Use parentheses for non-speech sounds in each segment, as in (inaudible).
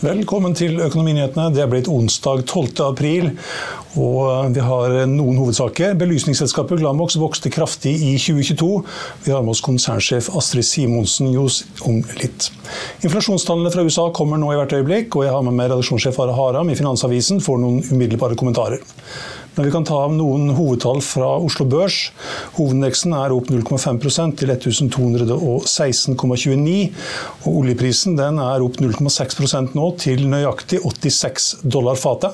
Velkommen til Økonominyhetene. Det er blitt onsdag 12. april, og vi har noen hovedsaker. Belysningsselskapet Glamox vokste kraftig i 2022. Vi har med oss konsernsjef Astrid Simonsen Johs om litt. Inflasjonstallene fra USA kommer nå i hvert øyeblikk, og jeg har med meg redaksjonssjef Are Haram i Finansavisen for noen umiddelbare kommentarer. Men vi kan ta noen hovedtall fra Oslo Børs. Hovedindeksen er opp 0,5% til 1216,29. Og oljeprisen er opp 0,6% nå til nøyaktig 86 dollar fatet.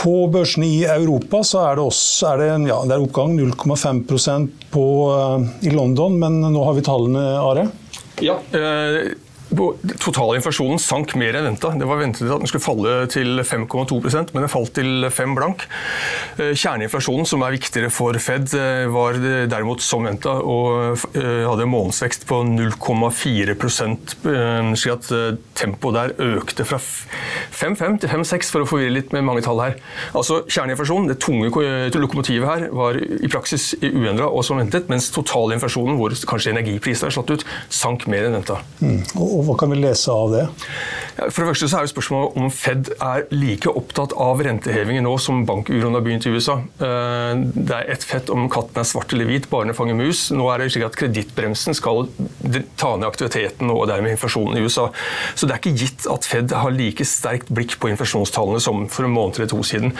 På børsene i Europa er det, også, er det, ja, det er oppgang 0,5% i London, men nå har vi tallene, Are? Ja, eh Totalinflasjonen sank mer enn venta. Det var ventet at den skulle falle til 5,2% men den falt til 5 blank. Eh, kjerneinflasjonen, som er viktigere for Fed, eh, var derimot som venta og eh, hadde en månedsvekst på 0,4% slik at tempoet der økte fra 5,5 til 5,6 for å forvirre litt med mange tall her. Altså Kjerneinflasjonen, det tunge lokomotivet her, var i praksis uendra og som ventet, mens totalinflasjonen, hvor kanskje energiprisene er slått ut, sank mer enn venta. Mm. Og hva kan vi lese av det? For det første så er jo spørsmålet om Fed er like opptatt av rentehevinger nå som bankuroen har begynt i USA. Eh, det er ett fett om katten er svart eller hvit, barnet fanger mus. Nå er det slik at kredittbremsen skal ta ned aktiviteten og dermed inflasjonen i USA. Så det er ikke gitt at Fed har like sterkt blikk på inflasjonstallene som for en måned eller to siden.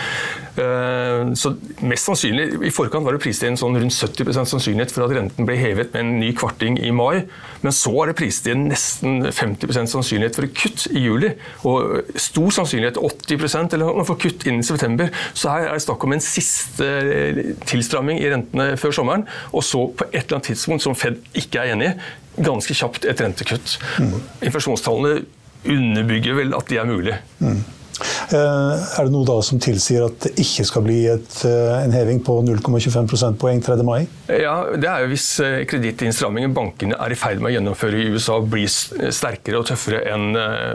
Eh, så mest sannsynlig, I forkant var det prist inn sånn rundt 70% sannsynlighet for at renten ble hevet med en ny kvarting i mai, men så er det prist inn nesten 50% sannsynlighet for et kutt i juli, og stor sannsynlighet 80% eller noe for kutt innen september. Så her er det snakk om en siste eh, tilstramming i rentene før sommeren, og så på et eller annet tidspunkt som Fed ikke er enig i, ganske kjapt et rentekutt. Mm. Inflasjonstallene underbygger vel at de er mulig. Mm. Eh, er det noe da som tilsier at det ikke skal bli et, eh, en heving på 0,25 prosentpoeng 3. mai? Ja, det er jo Hvis eh, kredittinnstrammingen bankene er i ferd med å gjennomføre i USA blir sterkere og tøffere enn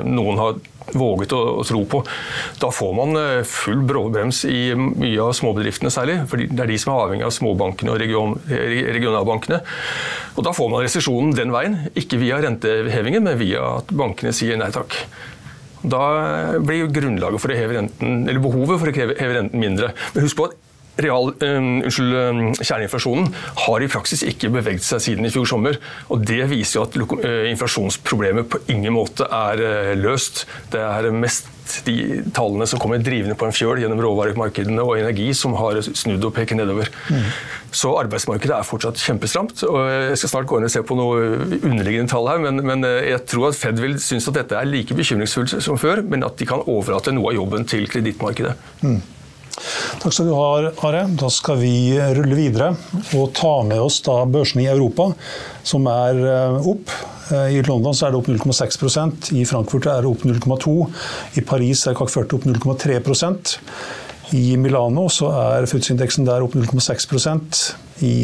noen har våget å, tro på. Da får man full bråbrems i mye av småbedriftene særlig. for Det er de som er avhengig av småbankene og region, regionalbankene. Og Da får man resesjonen den veien. Ikke via rentehevingen, men via at bankene sier nei takk. Da blir grunnlaget for å heve renten, eller behovet for å heve renten mindre. Men husk på at real, um, unnskyld, um, kjerneinflasjonen har i praksis ikke beveget seg siden i fjor sommer. og Det viser jo at uh, inflasjonsproblemet på ingen måte er uh, løst. Det er mest de tallene som kommer drivende på en fjøl gjennom råvaremarkedene og energi, som har snudd og peker nedover. Mm. Så arbeidsmarkedet er fortsatt kjempestramt. og Jeg skal snart gå inn og se på noe underliggende tall her, men, men jeg tror at Fed vil synes at dette er like bekymringsfullt som før, men at de kan overlate noe av jobben til kredittmarkedet. Mm. Takk skal du ha, Are. Da skal vi rulle videre og ta med oss da børsene i Europa, som er eh, opp. Eh, I London er det opp 0,6% i Frankfurt er det opp 0,2 I Paris er CAC 40 opp 0,3% I Milano er FUTS-indeksen der opp 0,6 I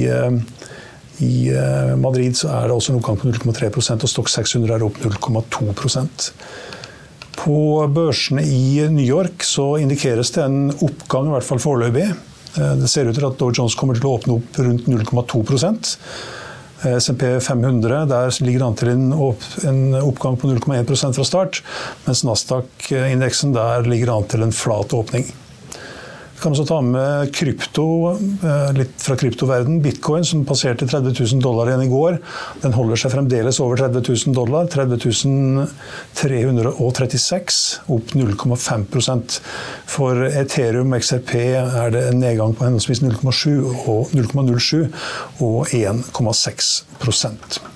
i eh, Madrid så er det også en oppgang på 0,3% og Stock 600 er opp 0,2 på børsene i New York så indikeres det en oppgang, i hvert fall foreløpig. Eh, det ser ut til at Dow Jones kommer til å åpne opp rundt 0,2 eh, SMP 500 der ligger an til en, oppgang på 0,1% fra start, mens Nasdaq-indeksen der ligger an til en flat åpning. Kan også ta med krypto, eh, litt fra kryptoverden. Bitcoin, som passerte 30 000 dollar igjen i går. Den holder seg fremdeles over 30 000 dollar. 30 336, opp 0,5% For Ethereum og XRP er det en nedgang på henholdsvis 0,7 og 0,07 og 1,6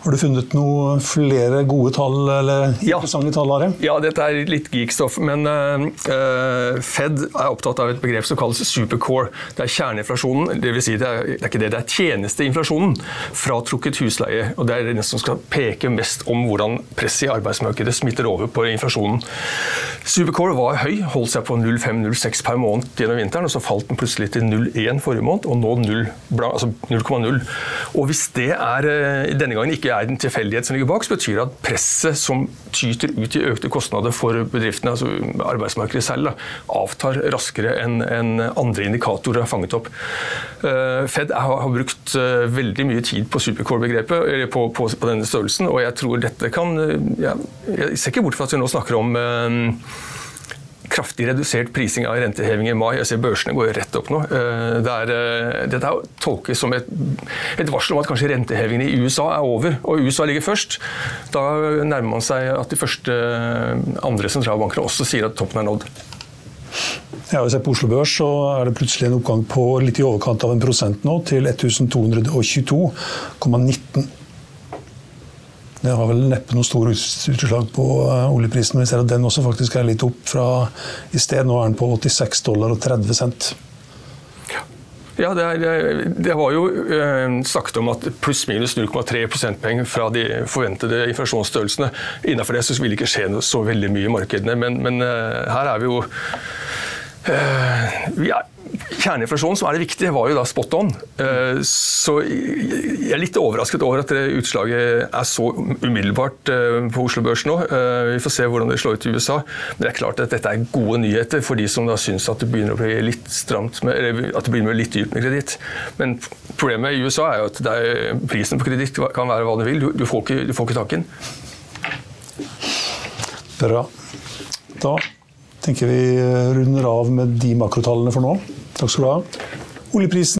Har du funnet noen flere gode tall eller interessante ja. tall? Are? Ja, dette er litt geekstoff, men uh, Fed er opptatt av et begrep som kalles supercore. Det er kjerneinflasjonen, dvs. Si det, er, det er ikke det, det er tjenesteinflasjonen. Fratrukket husleie. og Det er det som skal peke mest om hvordan presset i arbeidsmarkedet smitter over på inflasjonen. Supercore var høy, holdt seg på 0,5-0,6 per måned gjennom vinteren, og så falt den plutselig til 0,1 forrige måned, og nå 0,0. Altså og hvis det er denne gangen ikke er en tilfeldighet som ligger bak, så betyr det at presset som tyter ut i økte kostnader for bedriftene, altså arbeidsmarkedet selv, avtar raskere enn en andre indikatorer har fanget opp. Uh, Fed har, brukt uh, veldig mye tid på supercore-begrepet, på, på, på, denne størrelsen, og jeg tror dette kan ja, Jeg ser ikke bort fra at vi nå snakker om kraftig redusert prising av renteheving i mai. Jeg ser Børsene går rett opp nå. Eh, det er, eh, dette tolkes som et, et, varsel om at kanskje rentehevingen i USA er over, og USA ligger først. Da nærmer man seg at de første eh, andre sentralbankene også sier at toppen er nådd. Ja, hvis jeg på Oslo Børs så er det plutselig en oppgang på litt i overkant av en prosent nå, til 1222,19. Det har vel neppe noe store utslag på eh, oljeprisen. Vi ser at den også faktisk er litt opp fra i sted. Nå er den på 86 dollar og 30 cent. Ja, det, er, det, var jo eh, sagt om at pluss-minus 0,3 prosentpoeng fra de forventede inflasjonsstørrelsene. Innenfor det så vil det ikke skje så veldig mye i markedene, men, men eh, her er vi jo eh, vi er, Kjerneinflasjon, som er det viktige, var jo da spot on. Eh, så jeg er litt overrasket over at det utslaget er så umiddelbart eh, på Oslo Børs nå. Eh, vi får se hvordan det slår ut i USA. Men det er klart at dette er gode nyheter for de som da syns at det begynner å bli litt stramt med, eller at det begynner med litt dypt med kreditt. Men problemet i USA er jo at er, prisen på kreditt kan være hva du vil. Du, får ikke, ikke tak i den. Bra. Da tenker vi runder av med de makrotallene for nå. Takk skal du ha. Oljeprisen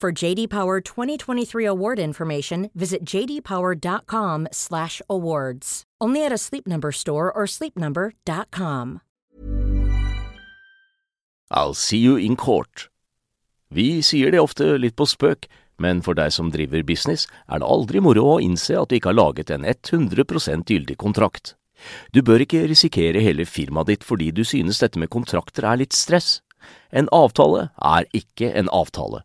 For JD Power 2023 award information, visit jdpower.com/awards. Only at a Sleep Number store or sleepnumber.com. I'll see you in court. Vi sier det ofte litt på spøk, men for deg som driver business, er det aldri moro å innse at du ikke har laget en 100% gyldig kontrakt. Du bør ikke risikere hele firmaet ditt fordi du synes dette med kontrakter er litt stress. En avtale er ikke en avtale.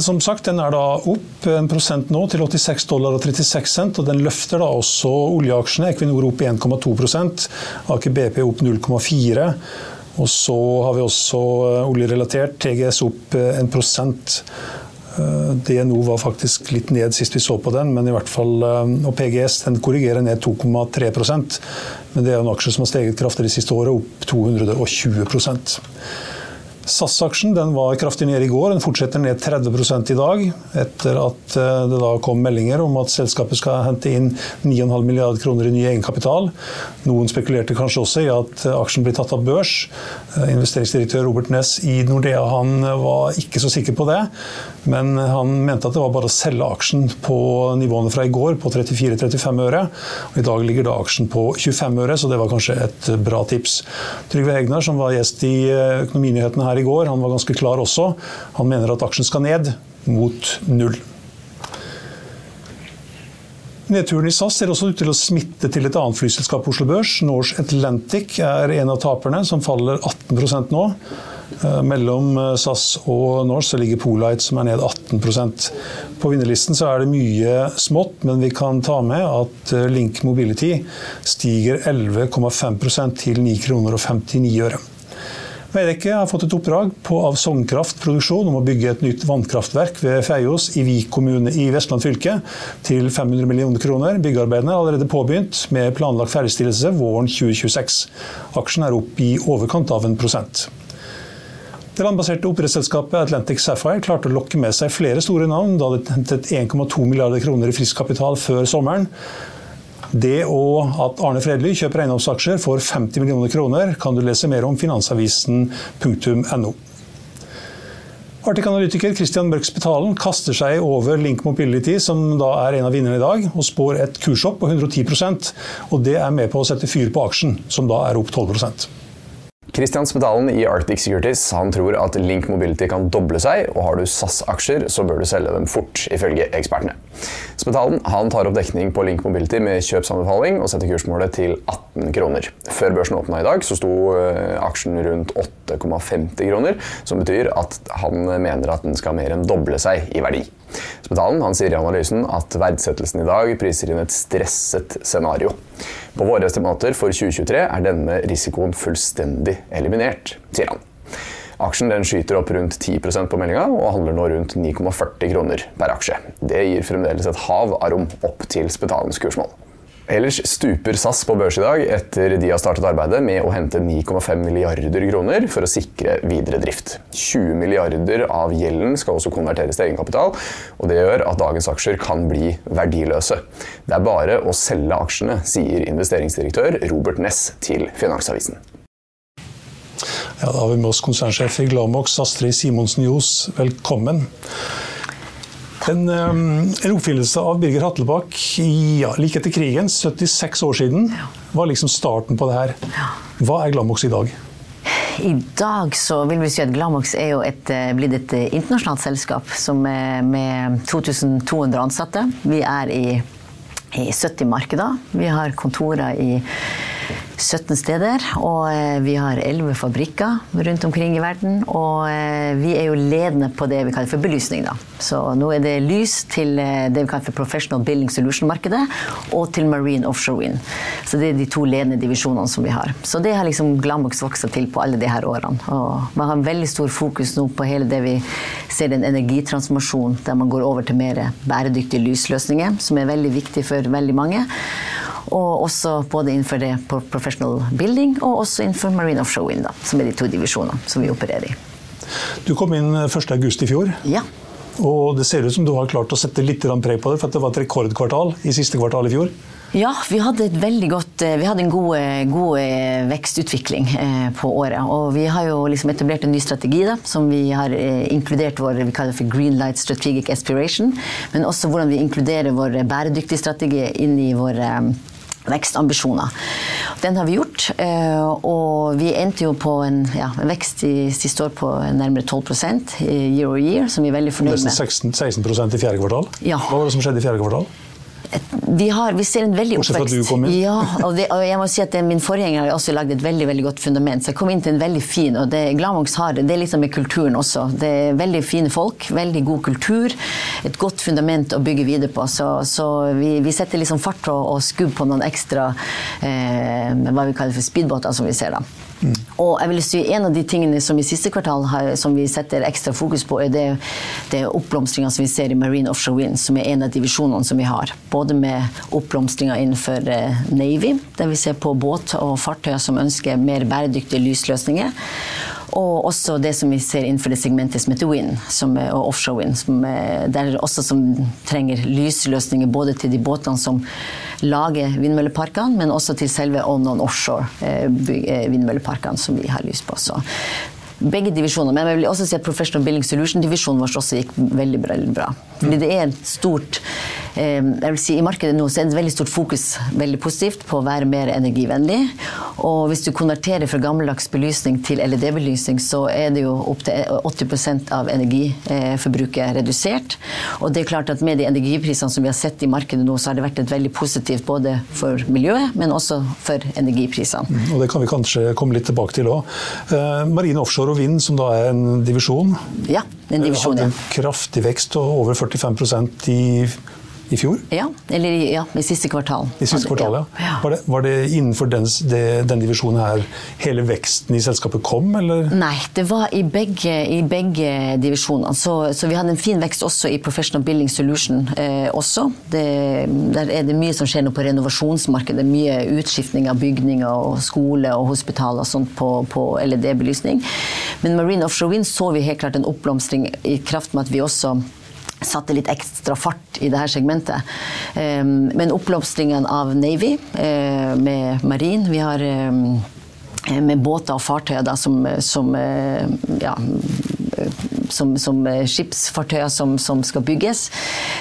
Som sagt, Den er da opp en prosent nå til 86 dollar og 36 cent. og Den løfter da også oljeaksjene. Equinor opp 1,2 Aker BP opp 0,4 Og så har vi også eh, oljerelatert TGS opp 1 prosent. DNO var faktisk litt ned sist vi så på den, men i hvert fall, eh, og PGS den korrigerer ned 2,3% Men det er en aksje som har steget kraftig det siste året, opp 220 SAS-aksjen var kraftig ned i går, den fortsetter ned 30 i dag. Etter at eh, det da kom meldinger om at selskapet skal hente inn 9,5 milliarder kroner i ny egenkapital. Noen spekulerte kanskje også i at eh, aksjen blir tatt av børs. Eh, investeringsdirektør Robert Ness i Nordea han var ikke så sikker på det. Men han mente at det var bare å selge aksjen på nivåene fra i går, på 34-35 øre. Og I dag ligger da aksjen på 25 øre, så det var kanskje et bra tips. Trygve Hegnar, som var gjest i Økonominyhetene her her i går. Han var ganske klar også. Han mener at aksjen skal ned mot null. Nedturen i SAS ser også ut til å smitte til et annet flyselskap på Oslo Børs. Norse Atlantic er en av taperne, som faller 18% nå. Eh, mellom eh, SAS og Norse ligger Polite, som er ned 18% På vinnerlisten så er det mye smått, men vi kan ta med at eh, Link Mobility stiger 11,5 til 9 kroner og 59 øre. Veidekke har fått et oppdrag på, av Sognkraft Produksjon om å bygge et nytt vannkraftverk ved Feios i Vik kommune i Vestland fylke til 500 millioner kroner. Byggearbeidene er allerede påbegynt, med planlagt ferdigstillelse våren 2026. Aksjen er opp i overkant av en prosent. Det landbaserte oppdrettsselskapet Atlantic Sapphire klarte å lokke med seg flere store navn da det hentet 1,2 milliarder kroner i frisk kapital før sommeren. Det og at Arne Fredly kjøper eiendomsaksjer for 50 millioner kroner, kan du lese mer om finansavisen.no. Arctic-analytiker Christian Mørk Spetalen kaster seg over Link Mobility, som da er en av vinnerne i dag, og spår et kurshopp på 110% og Det er med på å sette fyr på aksjen, som da er opp 12 Kristian Spetalen i Arctic Securities han tror at Link Mobility kan doble seg, og har du SAS-aksjer, så bør du selge dem fort, ifølge ekspertene. Spetalen han tar opp dekning på Link Mobility med kjøpsanbefaling og setter kursmålet til 18 kroner. Før børsen åpna i dag, så sto eh, aksjen rundt 8,50 kroner, som betyr at han mener at den skal mer enn doble seg i verdi. Spetalen han sier i analysen at verdsettelsen i dag priser inn et stresset scenario. På våre estimater for 2023 er denne risikoen fullstendig eliminert, sier han. Aksjen den skyter opp rundt 10% på meldinga og handler nå rundt 9,40 kroner per aksje. Det gir fremdeles et hav av rom opp til Spetalens kursmål. Ellers stuper SAS på børs i dag etter de har startet arbeidet med å hente 9,5 milliarder kroner for å sikre videre drift. 20 milliarder av gjelden skal også konverteres til egenkapital, og det gjør at dagens aksjer kan bli verdiløse. Det er bare å selge aksjene, sier investeringsdirektør Robert Ness til Finansavisen. Ja, da har vi med oss konsernsjef i Glamox, Astrid Simonsen Johs. Velkommen. En, en oppfinnelse av Birger Hatlebakk ja, like etter krigen, 76 år siden, var liksom starten på det her. Hva er Glamox i dag? I dag så vil vi si at Glamox er jo et, eh, blitt et eh, internasjonalt selskap som er med 2200 ansatte. Vi er i, i 70 markeder. Vi har kontorer i 17 steder, og eh, vi har 11 fabrikker rundt omkring i verden. Og eh, vi er jo ledende på det vi kaller for belysning. Da. Så nå er det lys til eh, det vi kaller for Professional Building Solution-markedet, og til Marine Offshore Wind. Så det er de to ledende divisjonene som vi har. Så det har liksom Glamox voksa til på alle her årene. Og man har en veldig stor fokus nå på hele det vi ser en energitransformasjon, der man går over til mer bæredyktige lysløsninger, som er veldig viktig for veldig mange. Og også både innenfor det professional building og også innenfor marine offshore wind, da, som er de to divisjonene som vi opererer i. Du kom inn 1.8 i fjor. Ja. Og det ser ut som du har klart å sette litt preg på det, for det var et rekordkvartal i siste kvartal i fjor? Ja, vi hadde, godt, eh, vi hadde en god, eh, god, eh, vekstutvikling på året. Og vi har jo liksom etablert en ny strategi da, som vi har inkludert vår vi kaller for Green Light Strategic Aspiration. Men også hvordan vi inkluderer vår bæredyktige strategi inn i våre vekstambisjoner. Den har vi gjort, eh, og vi endte jo på en, ja, en vekst i siste år på nærmere 12% year over year, som vi er veldig fornøyd med. Nesten 16, 16 i fjerde kvartal? Ja. Hva var det som skjedde i fjerde kvartal? Vi, har, vi, ser en veldig oppvekst. Ja, og, det, og, jeg må si at Min forgjenger har også lagd et veldig veldig godt fundament. Så jeg kom inn til en veldig fin og det Glamox har det er liksom med kulturen også. Det er veldig fine folk, veldig god kultur. Et godt fundament å bygge videre på. Så, så vi, vi, setter liksom fart og, og skubb på noen ekstra eh, hva vi kaller for speedbåter, som vi ser da. Mm. Og jeg vil si En av de tingene som i siste kvartal har, som vi setter ekstra fokus på, er det, det oppblomstringa som vi ser i Marine Offshore Wind, som er en av divisjonene som vi har. Både med oppblomstringa innenfor eh, Navy, der vi ser på båt og fartøyer som ønsker mer bæredyktige lysløsninger. Og også det som vi ser innenfor det segmentet som heter wind, som er, og offshore wind. Som er, der også som trenger lysløsninger både til de båtene som lager vindmølleparkene, men også til selve on-on offshore eh, eh, vindmølleparkene som vi har lys på. Så begge divisjoner. Men jeg vil også si at Professional Building Solution-divisjonen vår også gikk veldig, veldig bra. Fordi det er et stort eh, jeg vil si I markedet nå så er det et veldig stort fokus veldig positivt på å være mer energivennlig. Og hvis du konverterer fra gammeldags belysning til LED-belysning, så er det jo opptil 80% av energiforbruket redusert. Og det er klart at med de energiprisene som vi har sett i markedet nå, så har det vært et veldig positivt både for miljøet, men også for energiprisene. Mm, og det kan vi kanskje komme litt tilbake til òg. Eh, Marine offshore og vind, som da er en divisjon, ja, en divisjon, hadde en kraftig vekst, og over 45% i i fjor? Ja, eller ja, i siste kvartal. I siste kvartal, ja. ja. Var, det, var, det, innenfor den, det, den, divisjonen her hele veksten i selskapet kom, eller? Nei, det var i begge, i begge divisjonene. Så, så, vi hadde en fin vekst også i Professional Building Solution eh, også. Det, der er det mye som skjer nå på renovasjonsmarkedet. Mye utskiftning av bygninger og skole og hospital og sånt på, på LED-belysning. Men Marine Offshore Wind så vi helt klart en oppblomstring i kraft med at vi også satte litt ekstra fart i dette segmentet. Ehm, men oppblomstringen av Navy eh, med marin Vi har ehm, med båter og fartøyer da, som, som eh, ja, som, som skipsfartøyer som, som, skal bygges,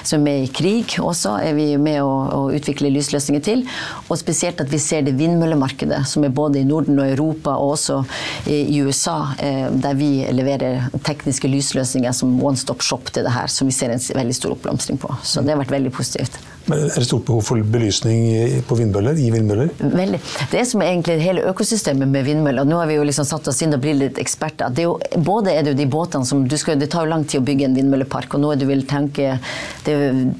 som er i krig også, er vi med å, å, utvikle lysløsninger til. Og spesielt at vi ser det vindmøllemarkedet, som er både i Norden og Europa, og også i USA, eh, der vi leverer tekniske lysløsninger som one stop shop til det her, som vi ser en veldig stor oppblomstring på. Så det har vært veldig positivt. Er det stort behov for belysning på vindmøller, i vindmøller? Veldig. Det er egentlig hele økosystemet med vindmøller. Nå har vi jo liksom satt oss inn og blitt litt eksperter. Det er jo, både er det jo de båtene som skal, Det tar jo lang tid å bygge en vindmøllepark, og nå er det vel tenke det,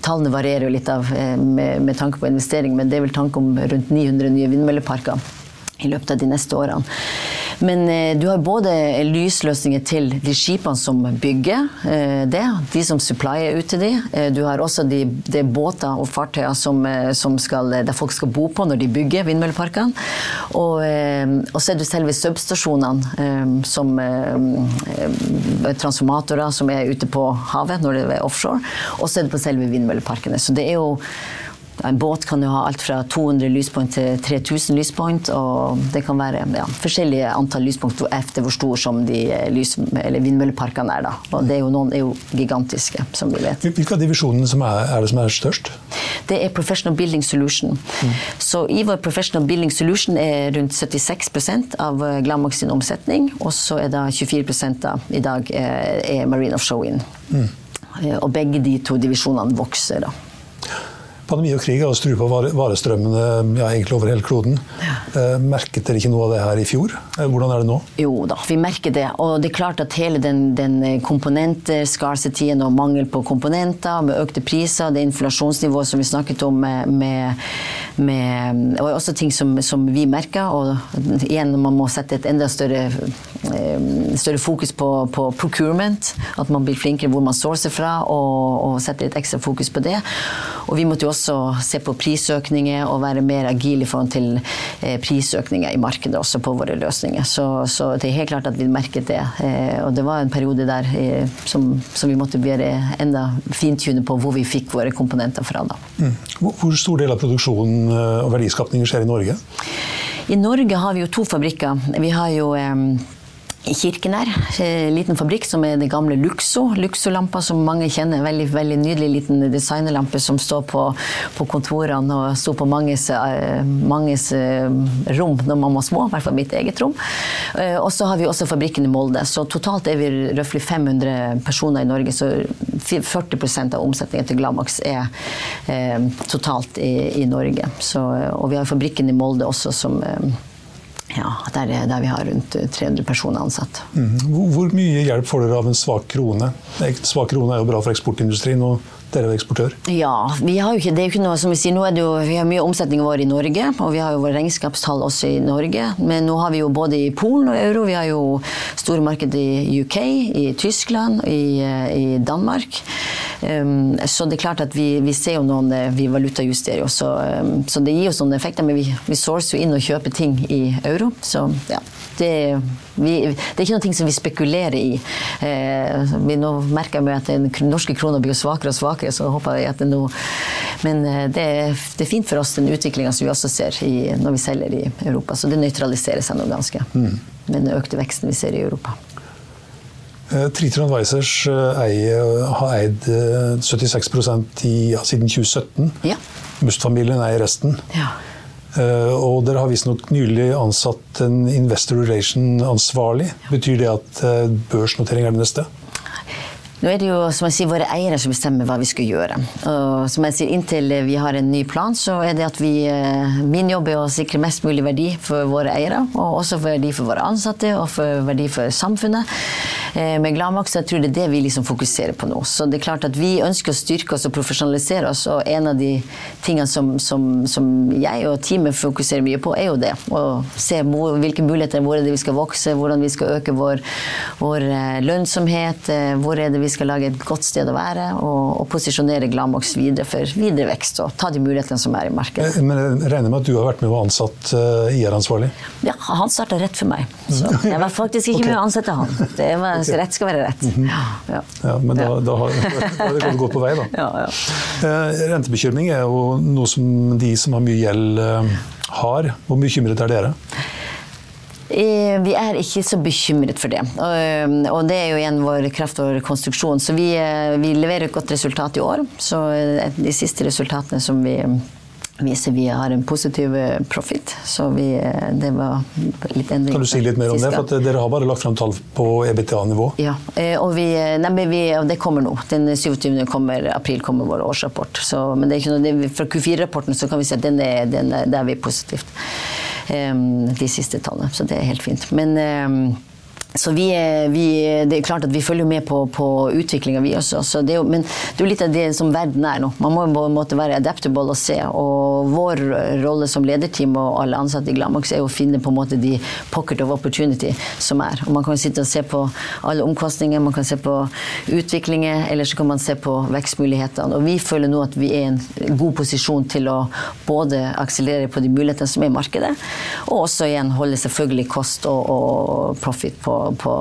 Tallene varierer jo litt av, eh, med, med tanke på investering, men det er vel tanke om rundt 900 nye vindmølleparker i løpet av de neste årene. Men eh, du har både lysløsninger til de skipene som bygger eh, det, de som supplier ut til de. Eh, du har også de, de båter og fartøyer som, som skal, der folk skal bo på når de bygger vindmølleparkene. Og, og, så er det selve substasjonene som transformatorer som er ute på havet når det er offshore. Og så er det på selve vindmølleparkene. Så det er jo en båt kan jo ha alt fra 200 lyspunkt til 3000 lyspunkt. Og det kan være ja, forskjellige antall lyspunkt etter hvor stor som de lys, vindmølleparkene er. Da. Og det er jo, noen er jo gigantiske, som vi vet. Hvilke av divisjonene som er, er, det som er størst? Det er Professional Building Solution. Mm. Så i vår Professional Building Solution er rundt 76% av Glamox sin omsetning. Og så er da 24 da, i dag er Marine Offshore Wind. Mm. Og begge de to divisjonene vokser. da. Pandemi og krig har strupa varestrømmene ja, egentlig over hele kloden. Ja. Eh, merket dere ikke noe av det her i fjor? Eh, hvordan er det nå? Jo da, vi merker det. Og det er klart at hele den, den komponenter-scarsityen og mangel på komponenter, med økte priser, det inflasjonsnivået som vi snakket om med, med, med Og også ting som, som vi merker. Og igjen, man må sette et enda større, eh, større fokus på, på, procurement. At man blir flinkere hvor man sourcer fra, og, og setter et ekstra fokus på det. Og vi måtte jo også se på prisøkninger og være mer agile i forhold til eh, prisøkninger i markedet også på våre løsninger. Så, så, det er helt klart at vi merket det. Eh, og det var en periode der eh, som, som vi måtte være enda fintune på hvor vi fikk våre komponenter fra. Da. Mm. Hvor stor del av produksjonen og verdiskapningen skjer i Norge? I Norge har vi jo to fabrikker. Vi har jo i Kirkener. En liten fabrikk som er det gamle Luxo. Luxo-lampa som mange kjenner. Veldig, veldig nydelig liten designerlampe som står på, på kontorene og sto på manges, eh, manges, eh, rom når man var små. I hvert fall mitt eget rom. Eh, og så har vi også fabrikken i Molde. Så totalt er vi røftlig 500 personer i Norge. Så 40% av omsetningen til Glamax er eh, totalt i, i Norge. Så, og vi har fabrikken i Molde også som eh, ja, der, der, vi har rundt 300 personer ansatt. Mm. Hvor mye hjelp får dere av en svak krone? Svak krone er jo bra for eksportindustrien. og dere er eksportør? Ja, vi har jo ikke, det er jo ikke noe som vi sier, nå er det jo, vi har mye omsetning vår i Norge, og vi har jo våre regnskapstall også i Norge. Men nå har vi jo både i Polen og euro, vi har jo store marked i UK, i Tyskland, i, i Danmark. Um, så det er klart at vi, vi ser jo noen Vi valutajusterer jo, så, um, så det gir jo sånne effekter. Men vi, vi sourcer jo inn og kjøper ting i euro, så ja det, vi, det, er ikke noe som vi spekulerer i. Eh, vi nå merker jeg at den norske krona blir svakere og svakere, så håper jeg at det nå Men eh, det, det, er fint for oss, den utviklinga som vi også ser i, når vi selger i Europa. Så det nøytraliserer seg nå ganske mm. med den økte veksten vi ser i Europa. Eh, Triton Advisors eh, eier, har eid 76% i, ja, siden 2017. Ja. Must-familien eier resten. Ja. Uh, og dere har visstnok nylig ansatt en investor relation-ansvarlig. Betyr det at uh, børsnotering er det neste? Nå er det jo som jeg sier, våre eiere som bestemmer hva vi skal gjøre. Og som jeg sier, Inntil vi har en ny plan, så er det at vi eh, Min jobb er å sikre mest mulig verdi for våre eiere, og også verdi for våre ansatte og for verdi for samfunnet. Eh, med Glamax. jeg tror det er det vi liksom fokuserer på nå. Så det er klart at vi ønsker å styrke oss og profesjonalisere oss, og en av de tingene som, som, som jeg og teamet fokuserer mye på, er jo det. Å se hvilke muligheter, hvor er det vi skal vokse, hvordan vi skal øke vår, vår eh, lønnsomhet, hvor er det vi skal lage et godt sted å være og, og posisjonere Glamox videre for videre vekst og ta de mulighetene som er i markedet. Eh, men Jeg regner med at du har vært med og ansatt IR-ansvarlig? Ja, han starta rett for meg. Så (laughs) jeg var faktisk ikke okay. med å ansette han. Det var, okay. Rett skal være rett. Mm -hmm. ja, ja. men da, da, har, det gått på vei, da. (laughs) Ja, ja. Eh, rentebekymring er jo noe som de som har mye gjeld, eh, har. Hvor bekymret er dere? Eh, vi er ikke så bekymret for det. Og det er jo igjen vår kraft og konstruksjon. Så vi, eh, vi leverer et godt resultat i år. Så eh, de siste resultatene som vi viser vi har en positiv profit. Så vi, det var litt endring. Kan du si litt mer om det? For Dere har bare lagt frem tall på EBTA-nivå. Ja, og, vi, nei, vi, det kommer nå. Den 27. Kommer, april kommer vår årsrapport. Så, men det er ikke noe, fra Q4-rapporten så kan vi si at den er, den, der er vi positivt de siste tallene. Så det er helt fint. Men så vi, vi, det er klart at vi følger med på, på utviklinga, vi også. Så det jo, men det er jo litt av det som verden er nå. Man må på en måte være adaptable og se. Og vår rolle som lederteam og alle ansatte i Glamox er å finne på en måte de pocket of opportunity som er. Og man kan sitte og se på alle omkostninger, man kan se på utviklinger, eller så kan man se på vekstmulighetene. Og vi føler nå at vi er i en god posisjon til å både akselerere på de mulighetene som er i markedet, og også igjen holde selvfølgelig kost og, og profit på på,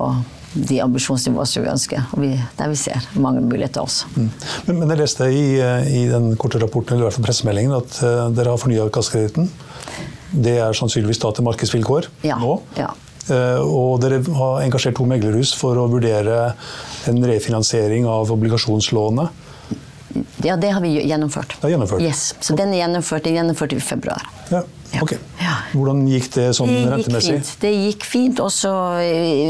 de ambisjonsnivåene som vi ønsker. Og vi, der vi ser mange muligheter også. Mm. Men, men, jeg leste i, i, den korte rapporten, eller i hvert fall pressemeldingen, at uh, dere har fornya kassekreditten. Det er sannsynligvis da til markedsvilkår ja. nå. Ja. Uh, og dere har engasjert to meglerhus for å vurdere en refinansiering av obligasjonslånet. Ja, det har vi gjennomført. Det er gjennomført. Yes. Så den er gjennomført, den gjennomførte i februar. Ja. Ok. Hvordan gikk det sånn det rentemessig? Fint. Det gikk fint også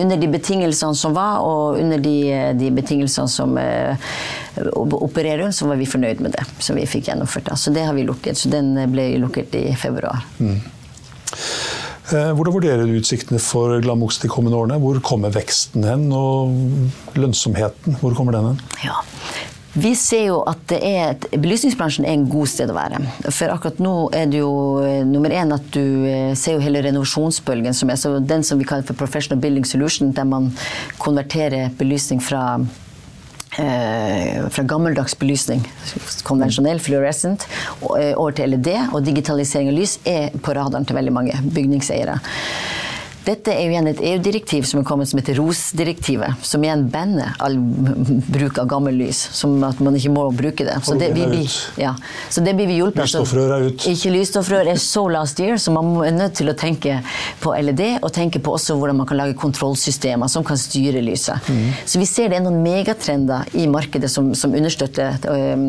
under de betingelsene som var, og under de, de betingelsene som uh, opererer, så var vi fornøyd med det. som vi fikk gjennomført. Så det har vi lukket. Så den ble lukket i februar. Mm. Eh, hvordan vurderer du utsiktene for Glamox de kommende årene? Hvor kommer veksten hen, og lønnsomheten? Hvor kommer den hen? Ja, vi ser jo at er, belysningsbransjen er en god sted å være. For akkurat nå er det jo eh, nummer én at du eh, ser jo hele renovasjonsbølgen, som er den som vi kaller for professional building solution, der man konverterer belysning fra eh, fra gammeldags belysning, konvensjonell fluorescent, over til LED. Og digitalisering av lys er på radaren til veldig mange bygningseiere. Dette er jo igjen et EU-direktiv som er kommet som heter ROS-direktivet, som igjen banner all bruk av gammel lys, som at man ikke må bruke det. Så det, vi, vi, ja. så det blir vi hjulpet Lysstoffrør er ut. Ikke lysstoffrør er so last year, så man er nødt til å tenke på LED, og tenke på også hvordan man kan lage kontrollsystemer som kan styre lyset. Mm. Så vi ser det er noen megatrender i markedet som, som understøtter, øh,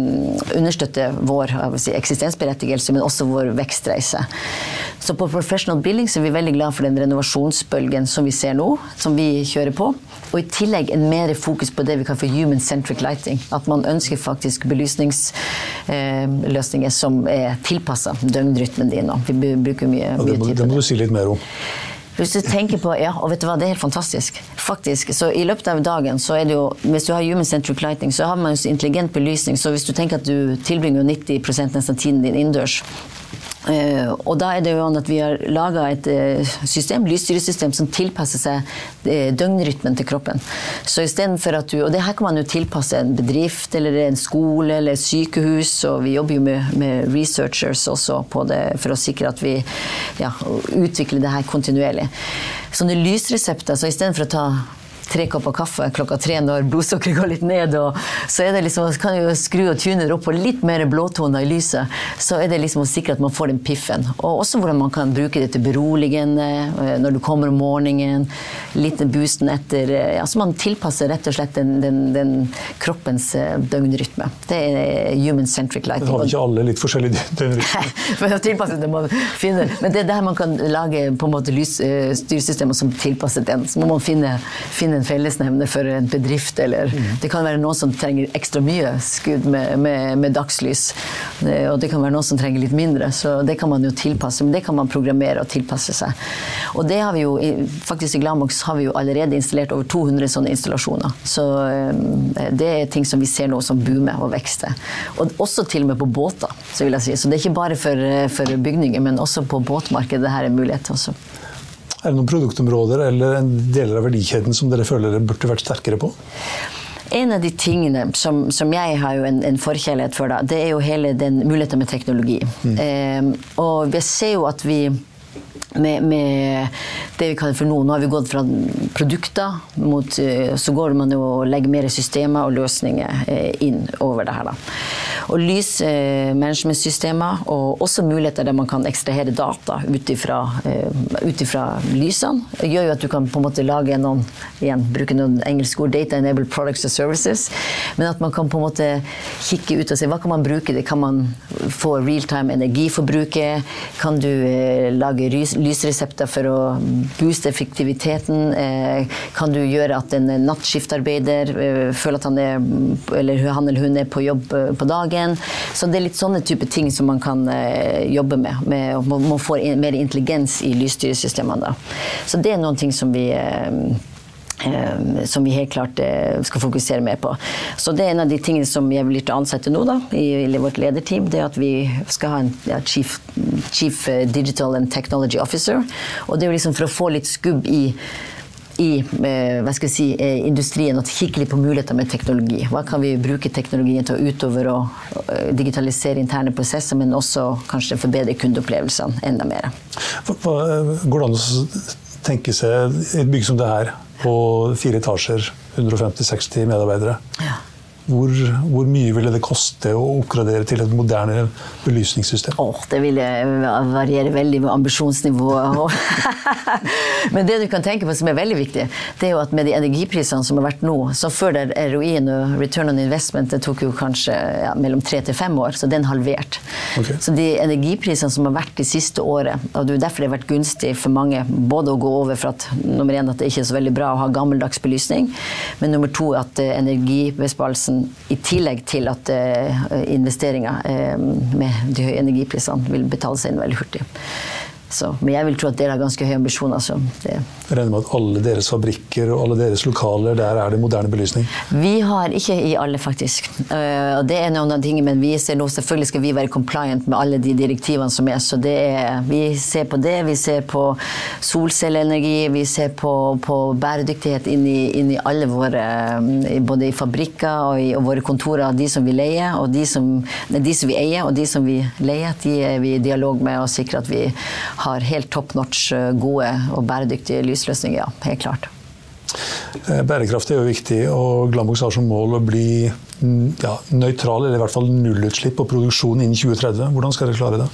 understøtter, vår si, eksistensberettigelse, men også vår vekstreise. Så på professional building så er vi veldig glad for den renovasjonsbølgen som vi ser nå, som vi kjører på. Og i tillegg en mer fokus på det vi kaller for human centric lighting. At man ønsker faktisk belysningsløsninger eh, som er tilpassa døgnrytmen din. Vi bruker mye, mye ja, det, må, det må du si litt mer om. Hvis du tenker på, ja, og vet du hva, Det er helt fantastisk. Faktisk, så I løpet av dagen så er det jo, hvis du har human centric lighting, så har man jo intelligent belysning. så Hvis du tenker at du tilbringer 90 nesten tiden din innendørs, og da er det jo at Vi har laga et uh, system, lysstyresystem som tilpasser seg uh, døgnrytmen til kroppen. Så for at du, og det her kan man jo tilpasse en bedrift eller en skole eller et sykehus. Og vi jobber jo med, med researchers også på det for å sikre at vi ja, utvikler det her kontinuerlig. Sånne lysresepter, så istedenfor å ta tre kopper kaffe klokka tre når blodsukkeret går litt ned, og så er det liksom, kan jo skru og tune det opp på litt mer blåtoner i lyset. Så er det liksom å sikre at man får den piffen. Og også hvordan man kan bruke det til beroligende eh, når du kommer om morgenen. Litt boosten etter eh, ja, Så man tilpasser rett og slett den, den, den kroppens eh, døgnrytme. Det er human centric lighting. Det har ikke alle litt forskjellig døgnrytme? (laughs) Men det er der man kan lage på en måte lysstyresystemer som tilpasser den. Så må man finne, finne finne en fellesnevner for en bedrift, eller mm. Det kan være noen som trenger ekstra mye skudd med, med, med, dagslys. Og det kan være noen som trenger litt mindre. Så det kan man jo tilpasse. Men det kan man programmere og tilpasse seg. Og det har vi jo, faktisk i Glamox har vi jo allerede installert over 200 sånne installasjoner. Så eh, det er ting som vi ser nå som boomer og vekster. Og også til og med på båter, så vil jeg si. Så det er ikke bare for, eh, for bygninger, men også på båtmarkedet her er mulighet. Også. Er det noen produktområder eller deler av verdikjeden som dere føler dere burde vært sterkere på? En av de tingene som, som jeg har jo en, en, forkjærlighet for, da, det er jo hele den muligheten med teknologi. Mm. Eh, og vi ser jo at vi med, med, det vi kaller for nå. Nå har vi gått fra produkter mot eh, Så går man jo og legger mer systemer og løsninger eh, inn over det her. Da. Og lys management systemer og også muligheter der man kan ekstrahere data ut ifra lysene, gjør jo at du kan på en måte lage noen igjen, bruke noen engelske ord, data enabled products and services, men at man kan på en måte kikke ut og se hva kan man bruke det? Kan man få realtime energiforbruket? Kan du lage lysresepter for å booste effektiviteten? Eh, kan du gjøre at en nattskiftarbeider eh, føler at han, er, eller han eller hun er på jobb eh, på dagen? Så det er litt sånne type ting som man kan jobbe med. med man får mer intelligens i lysstyresystemene. Så det er noen ting som vi som vi helt klart eh, skal fokusere mer på. Så det er en av de tingene som jeg vil ansette nå da, i, vårt lederteam. det er at Vi skal ha en ja, chief, chief, eh, Digital and Technology Officer. og Det er jo liksom for å få litt skubb i i hva si, industrien og kikke litt på muligheter med teknologi. Hva kan vi bruke teknologien til å utover å digitalisere interne prosesser, men også kanskje forbedre kundeopplevelsene enda mer. Går det an å tenke seg et bygg som det her? På fire etasjer, 150-60 medarbeidere. Ja. Hvor, hvor, mye ville det koste å oppgradere til et moderne belysningssystem? Oh, det ville variere veldig med ambisjonsnivået. (laughs) Men det du kan tenke på som er veldig viktig, det er jo at med de energiprisene som har vært nå, så før der ROI-en og return on investment det tok jo kanskje ja, mellom tre til fem år, så den halvert. Okay. Så de energiprisene som har vært de siste året, og det er derfor det har vært gunstig for mange både å gå over for at nummer én at det ikke er så veldig bra å ha gammeldags belysning, men nummer to at eh, energibesparelsen i tillegg til at eh, investeringer eh, med de høye energiprisene vil betale seg inn veldig hurtig. Så, men jeg vil tro at dere har ganske høye ambisjoner. Jeg regner med at alle deres fabrikker og alle deres lokaler, der er det moderne belysning? Vi har ikke i alle, faktisk. Og det er noen av tingene, men vi ser nå selvfølgelig skal vi være compliant med alle de direktivene som er. Så er, vi ser på det. Vi ser på solcelleenergi, vi ser på, på bæredyktighet inn i, inn i, alle våre Både i fabrikker og i og våre kontorer, de som vi leier, og de som, de som vi eier, og de som vi leier, de er vi i dialog med og sikrer at vi har helt top notch eh, gode og bæredyktige lysløsninger. Ja, helt klart. Eh, bærekraft er jo viktig, og Glambox har som mål å bli mm, ja, nøytral, eller i hvert fall nullutslipp på produksjon innen 2030. Hvordan skal dere klare det?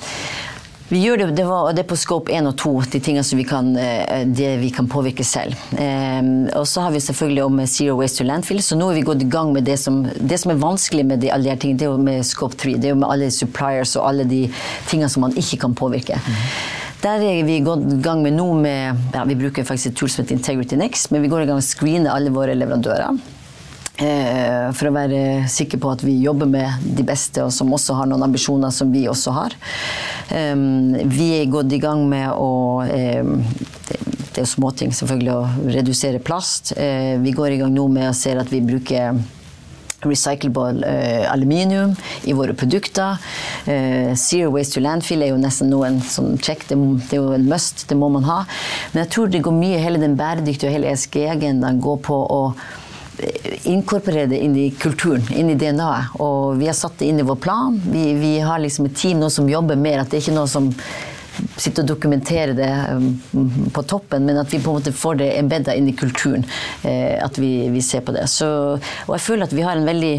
Vi gjør det, det, var, det på scope 1 og 2, de tingene som vi kan, eh, det vi kan påvirke selv. Um, og så har vi selvfølgelig om Zero Waste to Landfill, så nå har vi gått i gang med det som, det som er vanskelig med de, alle de her tingene, det er jo med scope 3. Det er jo med alle suppliers og alle de tingene som man ikke kan påvirke. Mm. Der er vi gått i gang med nå med ja, Vi bruker faktisk et tool som heter Integrity Next, men vi går i gang med å screene alle våre leverandører. Eh, for å være sikker på at vi jobber med de beste, og som også har noen ambisjoner som vi også har. Vi er gått i gang med å Det er jo småting, selvfølgelig, å redusere plast. Eh, vi går i gang nå med å se at vi bruker recyclable uh, aluminium i våre produkter. Uh, zero waste to landfill er jo nesten noe sånn check, det, det, er jo en must, det må man ha. Men jeg tror det går mye, hele den bæredyktige og hele ESG-agendaen går på å inkorporere det inn i kulturen, inn i DNA-et. Og vi har satt det inn i vår plan. Vi, vi har liksom et team nå som jobber mer. At det er ikke noe som sitte og dokumentere det um, på toppen, men at vi på en måte får det embedda inn i kulturen. Eh, at vi, vi, ser på det. Så, og jeg føler at vi har en veldig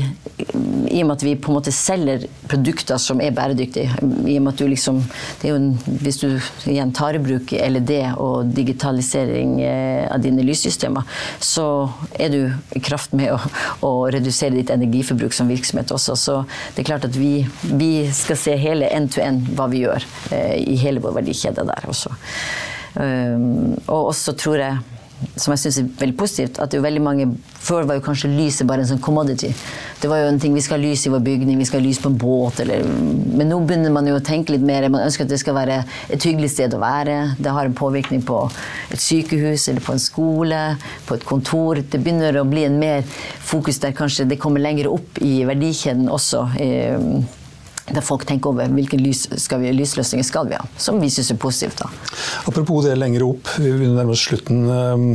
I og med at vi på en måte selger produkter som er bæredyktige. I og med at du liksom det er jo en, Hvis du igjen tar i bruk LED og digitalisering eh, av dine lyssystemer, så er du i kraft med å, å redusere ditt energiforbruk som virksomhet også. Så det er klart at vi, vi skal se hele end to end hva vi gjør eh, i hele vår og verdikjede der også. Um, og også tror jeg som jeg syns er veldig positivt, at det er veldig mange Før var jo kanskje lyset bare en sånn commodity. Det var jo en ting Vi skal ha lys i vår bygning, vi skal ha lys på en båt, eller Men nå begynner man jo å tenke litt mer. Man ønsker at det skal være et hyggelig sted å være. Det har en påvirkning på et sykehus eller på en skole, på et kontor. Det begynner å bli en mer fokus der kanskje det kommer lenger opp i verdikjeden også. Der folk tenker over hvilke lys skal vi, lysløsninger skal vi ha. Som vi syns er positivt. da. Apropos det lenger opp, vi begynner nærmest slutten. Ehm,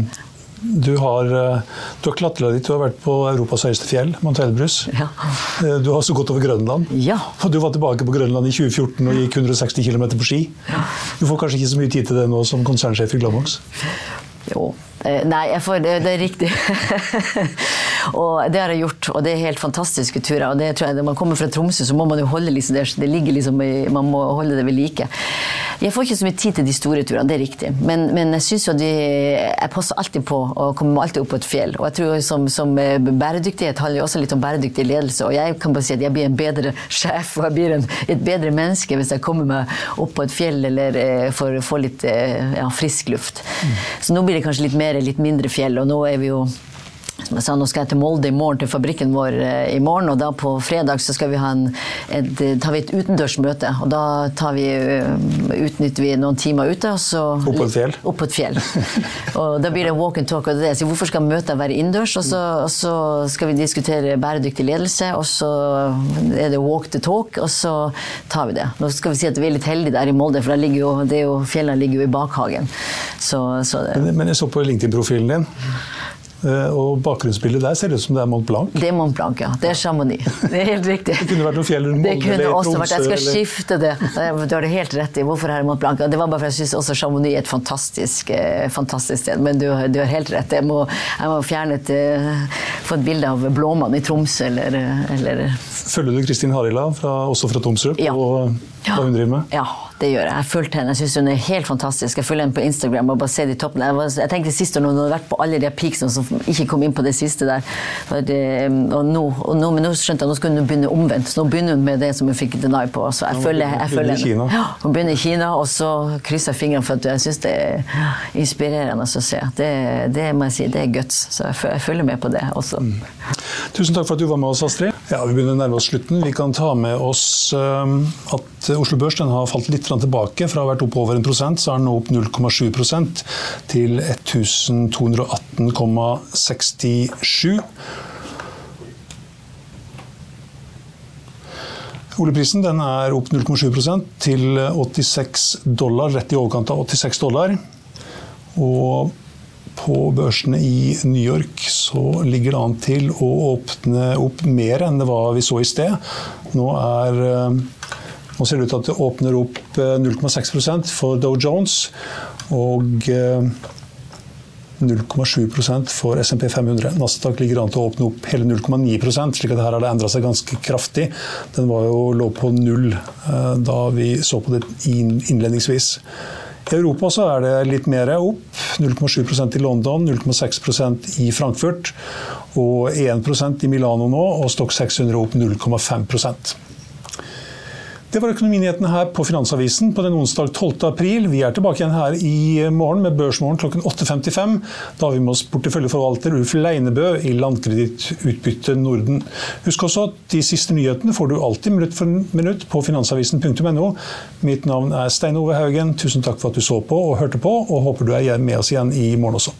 du har, eh, du har klatra dit, du har vært på Europas høyeste fjell, Mount Elbrus. Ja. Eh, du har også gått over Grønland. Ja. Og du var tilbake på Grønland i 2014 og gikk 160 km på ski. Ja. Du får kanskje ikke så mye tid til det nå som konsernsjef i Glamox? Jo. Eh, nei, får, det, det, er riktig. (laughs) og det har jeg gjort, og det er helt fantastiske turer. og det tror jeg, Når man kommer fra Tromsø, så må man jo holde liksom det, det ligger liksom i, man må holde det ved like. Jeg får ikke så mye tid til de store turene, det er riktig. Men, men jeg synes jo de, jeg passer alltid på og kommer alltid opp på et fjell. Og jeg tror som, som eh, bæredyktighet handler jo også litt om bæredyktig ledelse. Og jeg kan bare si at jeg blir en bedre sjef og jeg blir en, et bedre menneske hvis jeg kommer meg opp på et fjell eller eh, for å få litt eh, ja, frisk luft. Mm. Så nå blir det kanskje litt mer, litt mindre fjell. Og nå er vi jo som jeg sa, nå skal jeg til Molde i morgen, til fabrikken vår eh, i morgen. Og da på fredag så skal vi ha en, et, tar vi et utendørsmøte. Og da vi, eh, utnytter vi noen timer ute. Og så, opp på et fjell? (laughs) Opp på et fjell. og da blir det walk and talk. Og det, så hvorfor skal møtet være innendørs? Og, og, så skal vi diskutere bæredyktig ledelse, og så er det walk the talk, og så tar vi det. Nå skal vi si at vi er litt heldige der i Molde, for ligger jo, jo, fjellene ligger jo i bakhagen. Så, så men, men jeg så på LinkedIn-profilen din. Eh, og bakgrunnsbildet der ser ut som det er Mont Blanc. Det er Mont Blanc, ja. Det er Chamonix. (laughs) Det er helt riktig. Det kunne vært noen fjell Molde eller Tromsø. Vært, jeg skal eller... skifte det. Du har det helt rett i. Hvorfor er det Mont Blanc? Det var bare for jeg syns også Chamonix er et fantastisk, eh, fantastisk sted. Men du, du, har helt rett. Jeg må, jeg må fjerne et, eh, få et bilde av Blåmann i Tromsø eller, eller Følger du Kristin Harila, også fra Tromsø, ja. Og hva hun driver med? Ja, det gjør jeg. Jeg fulgte henne. Jeg syns hun er helt fantastisk. Jeg følger henne på Instagram og bare ser de toppene. Jeg, var, jeg tenkte sist når hun hadde vært på alle de peaksene som ikke kom inn på det siste der. Det, og nå, og nå, men nå skjønte jeg nå skulle hun begynne omvendt. Så nå begynner hun med det som hun fikk deny på. Så jeg følger, jeg følger henne. Ja, hun begynner i Kina, og så krysser jeg fingrene for at jeg syns det er inspirerende å se. Det, det, må jeg si, det er guts. Så jeg, jeg følger med på det også. Mm. Tusen takk for at du var med oss, Astrid. Ja, Vi begynner å nærme oss slutten. Vi kan ta med oss um, at Oslo Børs har falt litt tilbake. Fra å ha vært opp over en prosent, så er den nå opp 0,7% til 1218,67. Oljeprisen er opp 0,7% til 86 dollar, rett i overkant av 86 dollar. Og på børsene i New York så ligger det an til å åpne opp mer enn det var vi så i sted. Nå, er, eh, nå ser det ut til at det åpner opp 0,6 eh, for Dow Jones og 0,7 eh, for SMP 500. Nasdaq ligger an til å åpne opp hele 0,9 slik at her har det endra seg ganske kraftig. Den var jo, lå på null da vi så på det innledningsvis. I Europa så er det litt mer opp. 0,7% i London, 0,6% i Frankfurt og 1% i Milano nå, og Stock 600 opp 0,5 Det var økonominyhetene her på Finansavisen på den onsdag 12. april. Vi er tilbake igjen her i morgen med Børsmorgen klokken 8.55. Da har vi med oss porteføljeforvalter Ulf Leinebø i Landkredittutbytte Norden. Husk også at de siste nyhetene får du alltid minutt for minutt på finansavisen.no. Mitt navn er Stein Ove Haugen. Tusen takk for at du så på og hørte på, og håper du er med oss igjen i morgen også.